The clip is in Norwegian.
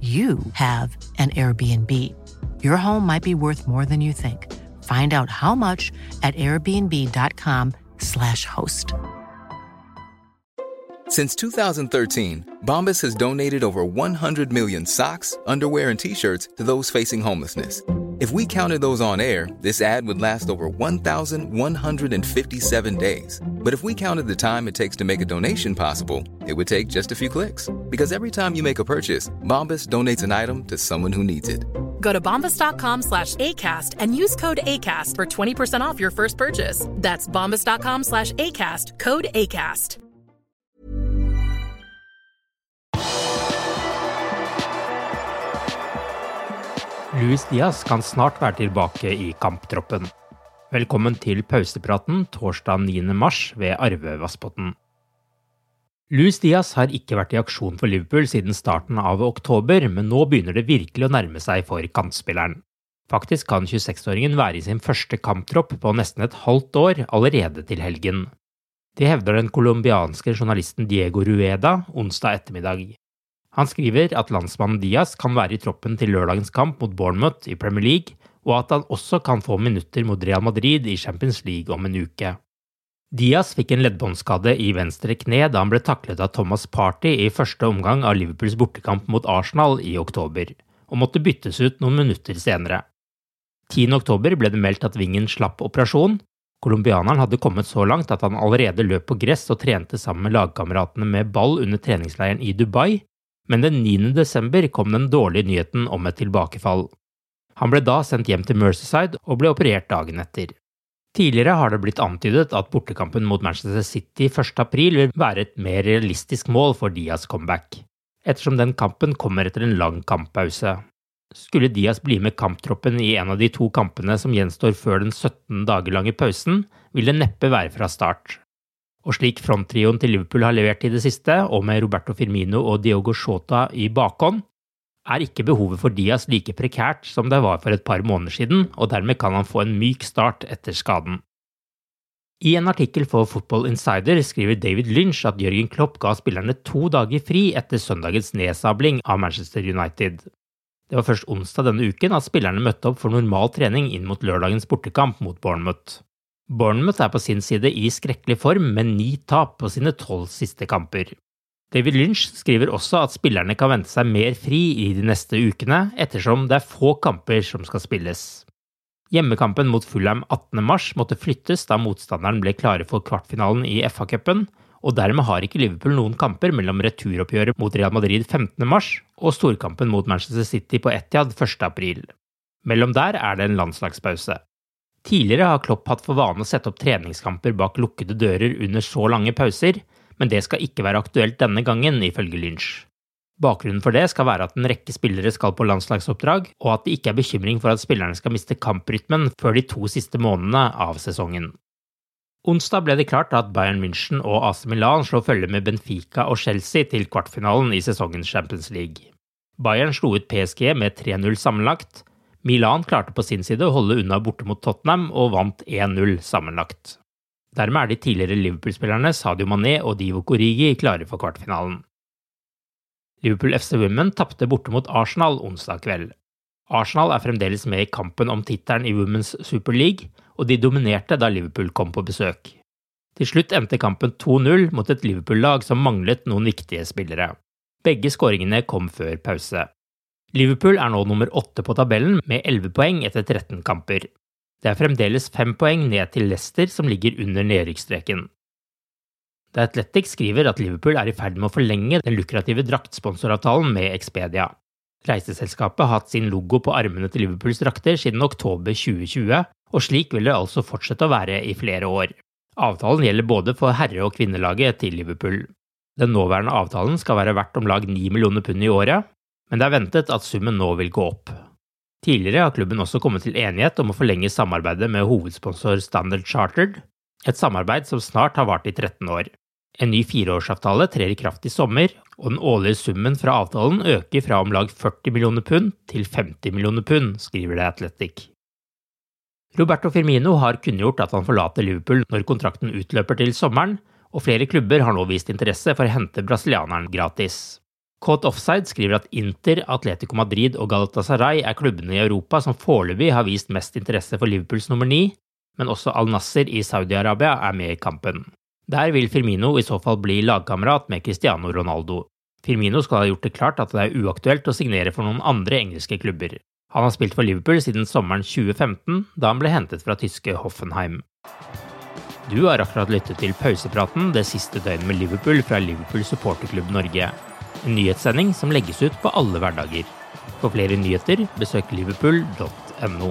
you have an Airbnb. Your home might be worth more than you think. Find out how much at airbnb.com/slash host. Since 2013, Bombas has donated over 100 million socks, underwear, and t-shirts to those facing homelessness. If we counted those on air, this ad would last over 1,157 days. But if we counted the time it takes to make a donation possible, it would take just a few clicks. Because every time you make a purchase, Bombas donates an item to someone who needs it. Go to bombas.com slash ACAST and use code ACAST for 20% off your first purchase. That's bombas.com slash ACAST, code ACAST. Luis Diaz kan snart være tilbake i kamptroppen. Velkommen til pausepraten torsdag 9. mars ved Arve Vassbotn. Luis Diaz har ikke vært i aksjon for Liverpool siden starten av oktober, men nå begynner det virkelig å nærme seg for kantspilleren. Faktisk kan 26-åringen være i sin første kamptropp på nesten et halvt år allerede til helgen. Det hevder den colombianske journalisten Diego Rueda onsdag ettermiddag. Han skriver at landsmannen Diaz kan være i troppen til lørdagens kamp mot Bournemouth i Premier League, og at han også kan få minutter mot Real Madrid i Champions League om en uke. Diaz fikk en leddbåndskade i venstre kne da han ble taklet av Thomas Party i første omgang av Liverpools bortekamp mot Arsenal i oktober, og måtte byttes ut noen minutter senere. 10. oktober ble det meldt at vingen slapp operasjon. Colombianeren hadde kommet så langt at han allerede løp på gress og trente sammen med lagkameratene med ball under treningsleiren i Dubai, men den 9. desember kom den dårlige nyheten om et tilbakefall. Han ble da sendt hjem til Mercyside og ble operert dagen etter. Tidligere har det blitt antydet at bortekampen mot Manchester City 1. april vil være et mer realistisk mål for Diaz comeback, ettersom den kampen kommer etter en lang kamppause. Skulle Diaz bli med kamptroppen i en av de to kampene som gjenstår før den 17 dager lange pausen, vil det neppe være fra start. Og slik fronttrioen til Liverpool har levert i det siste, og med Roberto Firmino og Diogo Shota i bakhånd, er ikke behovet for Diaz like prekært som det var for et par måneder siden, og dermed kan han få en myk start etter skaden. I en artikkel for Football Insider skriver David Lynch at Jørgen Klopp ga spillerne to dager fri etter søndagens nedsabling av Manchester United. Det var først onsdag denne uken at spillerne møtte opp for normal trening inn mot lørdagens bortekamp mot Bournemouth. Bournemouth er på sin side i skrekkelig form med ni tap på sine tolv siste kamper. David Lynch skriver også at spillerne kan vente seg mer fri i de neste ukene, ettersom det er få kamper som skal spilles. Hjemmekampen mot Fulham 18.3 måtte flyttes da motstanderen ble klare for kvartfinalen i FA-cupen, og dermed har ikke Liverpool noen kamper mellom returoppgjøret mot Real Madrid 15.3 og storkampen mot Manchester City på Etiad 1.4. Mellom der er det en landslagspause. Tidligere har Klopp hatt for vane å sette opp treningskamper bak lukkede dører under så lange pauser, men det skal ikke være aktuelt denne gangen, ifølge Lynch. Bakgrunnen for det skal være at en rekke spillere skal på landslagsoppdrag, og at det ikke er bekymring for at spillerne skal miste kamprytmen før de to siste månedene av sesongen. Onsdag ble det klart at Bayern München og AC Milan slår følge med Benfica og Chelsea til kvartfinalen i sesongens Champions League. Bayern slo ut PSG med 3-0 sammenlagt, Milan klarte på sin side å holde unna borte mot Tottenham og vant 1-0 sammenlagt. Dermed er de tidligere Liverpool-spillerne Sadio Mané og Divo Korigi klare for kvartfinalen. Liverpool FC Women tapte borte mot Arsenal onsdag kveld. Arsenal er fremdeles med i kampen om tittelen i Women's Super League, og de dominerte da Liverpool kom på besøk. Til slutt endte kampen 2-0 mot et Liverpool-lag som manglet noen viktige spillere. Begge skåringene kom før pause. Liverpool er nå nummer åtte på tabellen med 11 poeng etter 13 kamper. Det er fremdeles fem poeng ned til Leicester, som ligger under nedrykksstreken. The Athletic skriver at Liverpool er i ferd med å forlenge den lukrative draktsponsoravtalen med Expedia. Reiseselskapet har hatt sin logo på armene til Liverpools drakter siden oktober 2020, og slik vil det altså fortsette å være i flere år. Avtalen gjelder både for herre- og kvinnelaget til Liverpool. Den nåværende avtalen skal være verdt om lag 9 millioner pund i året, men det er ventet at summen nå vil gå opp. Tidligere har klubben også kommet til enighet om å forlenge samarbeidet med hovedsponsor Standard Chartered, et samarbeid som snart har vart i 13 år. En ny fireårsavtale trer i kraft i sommer, og den årlige summen fra avtalen øker fra om lag 40 millioner pund til 50 millioner pund, skriver det Athletic. Roberto Firmino har kunngjort at han forlater Liverpool når kontrakten utløper til sommeren, og flere klubber har nå vist interesse for å hente brasilianeren gratis. Caught Offside skriver at Inter, Atletico Madrid og Galatasaray er klubbene i Europa som foreløpig har vist mest interesse for Liverpools nummer ni, men også Al Nasser i Saudi-Arabia er med i kampen. Der vil Firmino i så fall bli lagkamerat med Cristiano Ronaldo. Firmino skal ha gjort det klart at det er uaktuelt å signere for noen andre engelske klubber. Han har spilt for Liverpool siden sommeren 2015, da han ble hentet fra tyske Hoffenheim. Du har akkurat lyttet til pausepraten det siste døgnet med Liverpool fra Liverpool supporterklubb Norge. En nyhetssending som legges ut på alle hverdager. For flere nyheter, besøk liverpool.no.